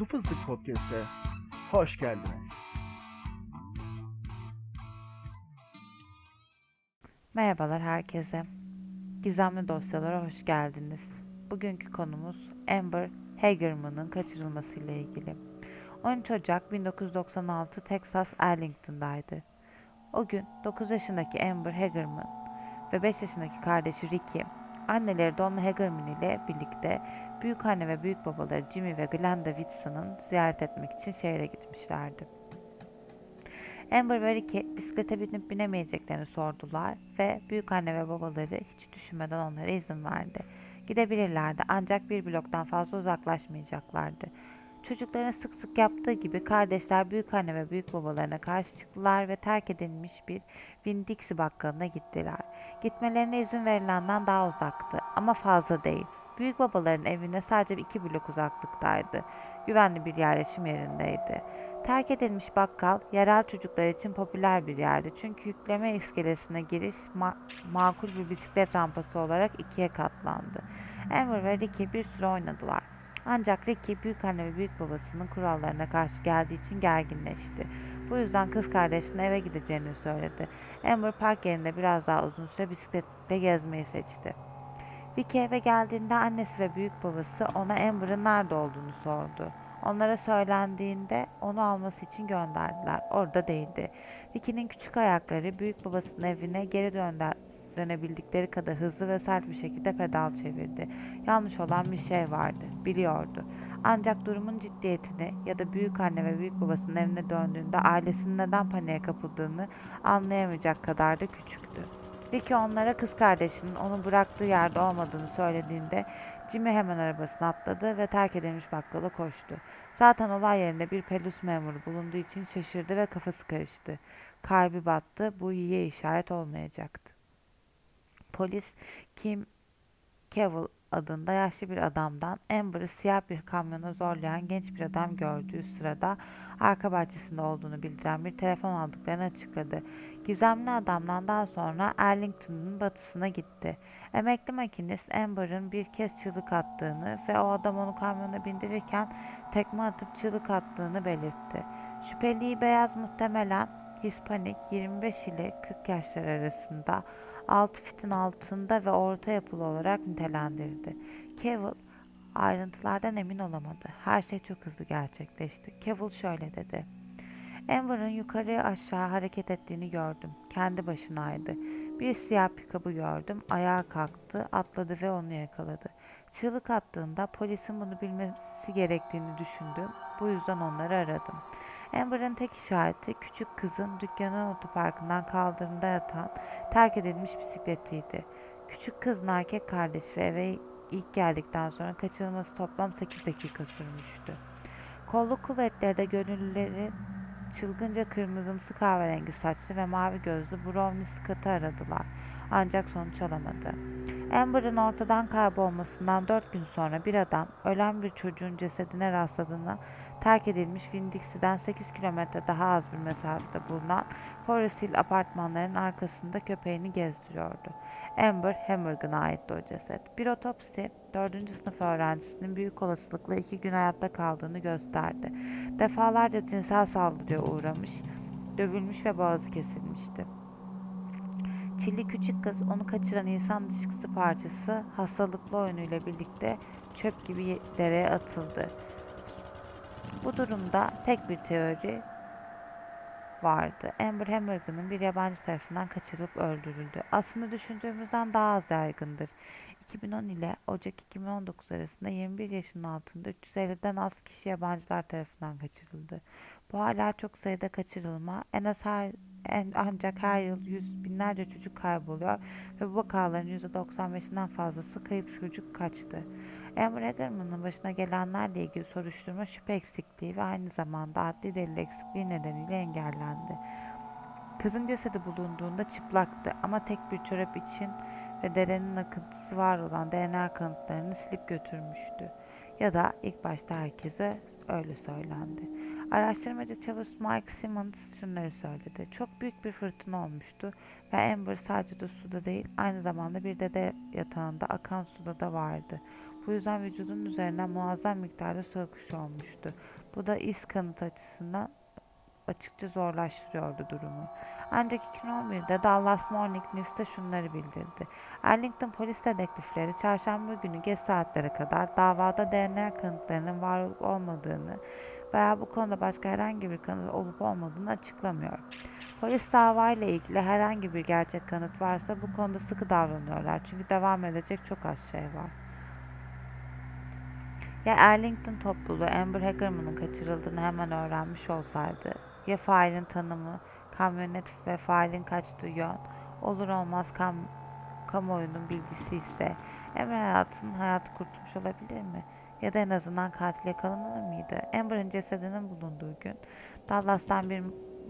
Uslu Fıstık Podcast'e hoş geldiniz. Merhabalar herkese. Gizemli dosyalara hoş geldiniz. Bugünkü konumuz Amber Hagerman'ın kaçırılmasıyla ilgili. 13 Ocak 1996 Texas Arlington'daydı. O gün 9 yaşındaki Amber Hagerman ve 5 yaşındaki kardeşi Ricky, anneleri Donna Hagerman ile birlikte büyük anne ve büyük babaları Jimmy ve Glenda Whitson'ın ziyaret etmek için şehre gitmişlerdi. Amber ve Ricky bisiklete binip binemeyeceklerini sordular ve büyük anne ve babaları hiç düşünmeden onlara izin verdi. Gidebilirlerdi ancak bir bloktan fazla uzaklaşmayacaklardı. Çocukların sık sık yaptığı gibi kardeşler büyük anne ve büyük babalarına karşı çıktılar ve terk edilmiş bir Winn-Dixie bakkalına gittiler. Gitmelerine izin verilenden daha uzaktı ama fazla değil. Büyük babaların evine sadece iki blok uzaklıktaydı. Güvenli bir yerleşim yerindeydi. Terk edilmiş bakkal yerel çocuklar için popüler bir yerdi. Çünkü yükleme iskelesine giriş ma- makul bir bisiklet rampası olarak ikiye katlandı. Amber ve Ricky bir süre oynadılar. Ancak Ricky büyük anne ve büyük babasının kurallarına karşı geldiği için gerginleşti. Bu yüzden kız kardeşine eve gideceğini söyledi. Amber park yerinde biraz daha uzun süre bisiklette gezmeyi seçti. Ricky eve geldiğinde annesi ve büyük babası ona Amber'ın nerede olduğunu sordu. Onlara söylendiğinde onu alması için gönderdiler. Orada değildi. Ricky'nin küçük ayakları büyük babasının evine geri dönder, dönebildikleri kadar hızlı ve sert bir şekilde pedal çevirdi. Yanlış olan bir şey vardı, biliyordu. Ancak durumun ciddiyetini ya da büyük anne ve büyük babasının evine döndüğünde ailesinin neden paniğe kapıldığını anlayamayacak kadar da küçüktü. Ricky onlara kız kardeşinin onu bıraktığı yerde olmadığını söylediğinde Jimmy hemen arabasına atladı ve terk edilmiş bakkala koştu. Zaten olay yerinde bir pelus memuru bulunduğu için şaşırdı ve kafası karıştı. Kalbi battı, bu iyiye işaret olmayacaktı. Polis Kim Cavill adında yaşlı bir adamdan Amber'ı siyah bir kamyona zorlayan genç bir adam gördüğü sırada arka bahçesinde olduğunu bildiren bir telefon aldıklarını açıkladı. Gizemli adamdan daha sonra Arlington'un batısına gitti. Emekli makinist Amber'ın bir kez çığlık attığını ve o adam onu kamyona bindirirken tekme atıp çığlık attığını belirtti. Şüpheliyi beyaz muhtemelen Hispanik 25 ile 40 yaşlar arasında 6 fitin altında ve orta yapılı olarak nitelendirdi. Cavill ayrıntılardan emin olamadı. Her şey çok hızlı gerçekleşti. Cavill şöyle dedi. Amber'ın yukarı aşağı hareket ettiğini gördüm. Kendi başınaydı. Bir siyah pikabı gördüm. Ayağa kalktı, atladı ve onu yakaladı. Çığlık attığında polisin bunu bilmesi gerektiğini düşündüm. Bu yüzden onları aradım. Amber'ın tek işareti küçük kızın dükkanın otoparkından kaldırımda yatan terk edilmiş bisikletiydi. Küçük kızın erkek kardeş ve eve ilk geldikten sonra kaçırılması toplam 8 dakika sürmüştü. Kolluk kuvvetleri de gönüllüleri çılgınca kırmızımsı kahverengi saçlı ve mavi gözlü Brownie Scott'ı aradılar. Ancak sonuç alamadı. Amber'ın ortadan kaybolmasından dört gün sonra bir adam ölen bir çocuğun cesedine rastladığına terk edilmiş Winn-Dixie'den 8 kilometre daha az bir mesafede bulunan Forest Hill apartmanlarının arkasında köpeğini gezdiriyordu. Amber Hammergan'a aitti o ceset. Bir otopsi 4. sınıf öğrencisinin büyük olasılıkla iki gün hayatta kaldığını gösterdi. Defalarca cinsel saldırıya uğramış, dövülmüş ve boğazı kesilmişti. Çilli küçük kız onu kaçıran insan dışkısı parçası hastalıklı oyunuyla birlikte çöp gibi dereye atıldı. Bu durumda tek bir teori vardı. Amber Hammergan'ın bir yabancı tarafından kaçırılıp öldürüldü. Aslında düşündüğümüzden daha az yaygındır. 2010 ile Ocak 2019 arasında 21 yaşın altında 350'den az kişi yabancılar tarafından kaçırıldı. Bu hala çok sayıda kaçırılma. En az her ancak her yıl yüz binlerce çocuk kayboluyor ve bu vakaların %95'inden fazlası kayıp çocuk kaçtı. Amber Hagerman'ın başına gelenlerle ilgili soruşturma şüphe eksikliği ve aynı zamanda adli delil eksikliği nedeniyle engellendi. Kızın cesedi bulunduğunda çıplaktı ama tek bir çorap için ve derenin akıntısı var olan DNA kanıtlarını silip götürmüştü. Ya da ilk başta herkese öyle söylendi. Araştırmacı çavuş Mike Simmons şunları söyledi. Çok büyük bir fırtına olmuştu ve Amber sadece de suda değil aynı zamanda bir dede yatağında akan suda da vardı. Bu yüzden vücudun üzerinden muazzam miktarda su akışı olmuştu. Bu da iz kanıtı açısından açıkça zorlaştırıyordu durumu. Ancak 2011'de Dallas Morning News'te şunları bildirdi. Arlington polis dedektifleri çarşamba günü geç saatlere kadar davada DNA kanıtlarının var olup olmadığını veya bu konuda başka herhangi bir kanıt olup olmadığını açıklamıyor. Polis davayla ilgili herhangi bir gerçek kanıt varsa bu konuda sıkı davranıyorlar çünkü devam edecek çok az şey var. Ya Arlington topluluğu Amber Hagerman'ın kaçırıldığını hemen öğrenmiş olsaydı, ya failin tanımı, kamyonet ve failin kaçtığı yön, olur olmaz kam kamuoyunun bilgisi ise Amber hayatının hayatı kurtulmuş olabilir mi? Ya da en azından katil yakalanır mıydı? Amber'ın cesedinin bulunduğu gün Dallas'tan bir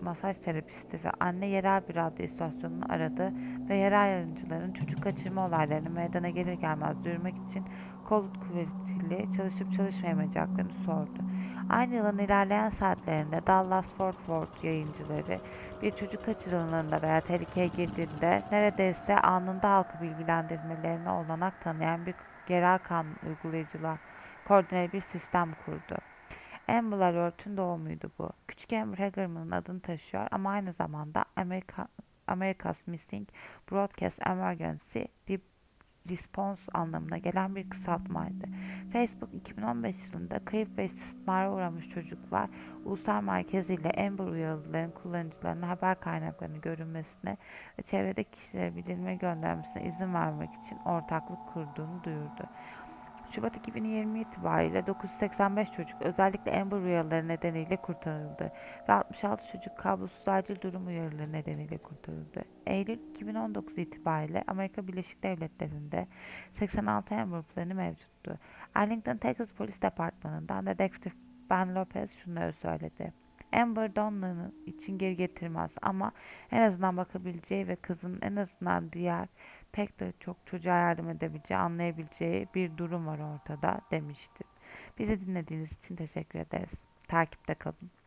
masaj terapisti ve anne yerel bir radyo istasyonunu aradı ve yerel yayıncıların çocuk kaçırma olaylarını meydana gelir gelmez duyurmak için kolluk kuvvetiyle çalışıp çalışmayacaklarını sordu. Aynı yılın ilerleyen saatlerinde Dallas Fort Worth yayıncıları bir çocuk kaçırıldığında veya tehlikeye girdiğinde neredeyse anında halkı bilgilendirmelerine olanak tanıyan bir yerel kanun uygulayıcılar koordineli bir sistem kurdu. Amber Alert'ün doğumuydu bu. Küçük Amber Hagerman'ın adını taşıyor ama aynı zamanda Amerika, America's Missing Broadcast Emergency Response anlamına gelen bir kısaltmaydı. Facebook 2015 yılında kayıp ve istismara uğramış çocuklar ulusal merkeziyle Amber uyarıcıların kullanıcılarına haber kaynaklarını görünmesine ve çevredeki kişilere bildirime göndermesine izin vermek için ortaklık kurduğunu duyurdu. Şubat 2020 itibariyle 985 çocuk özellikle uyarıları nedeniyle kurtarıldı ve 66 çocuk kablosuz acil durum uyarıları nedeniyle kurtarıldı. Eylül 2019 itibariyle Amerika Birleşik Devletleri'nde 86 Amber planı mevcuttu. Arlington, Texas Polis Departmanı'ndan dedektif Ben Lopez şunları söyledi. Amber Donlan'ı için geri getirmez ama en azından bakabileceği ve kızın en azından diğer pek de çok çocuğa yardım edebileceği, anlayabileceği bir durum var ortada demişti. Bizi dinlediğiniz için teşekkür ederiz. Takipte kalın.